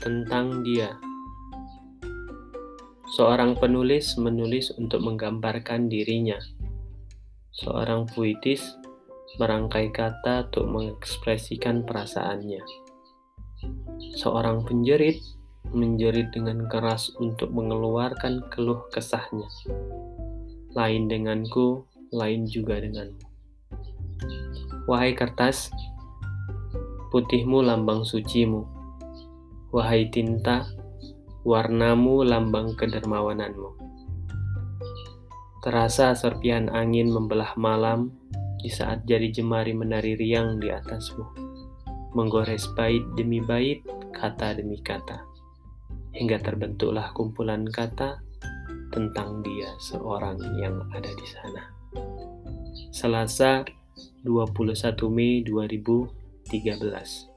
tentang dia. Seorang penulis menulis untuk menggambarkan dirinya. Seorang puitis merangkai kata untuk mengekspresikan perasaannya. Seorang penjerit menjerit dengan keras untuk mengeluarkan keluh kesahnya. Lain denganku, lain juga denganmu. Wahai kertas, putihmu lambang sucimu. Wahai tinta, warnamu lambang kedermawananmu. Terasa serpihan angin membelah malam di saat jari jemari menari riang di atasmu, menggores bait demi bait, kata demi kata, hingga terbentuklah kumpulan kata tentang dia seorang yang ada di sana. Selasa 21 Mei 2013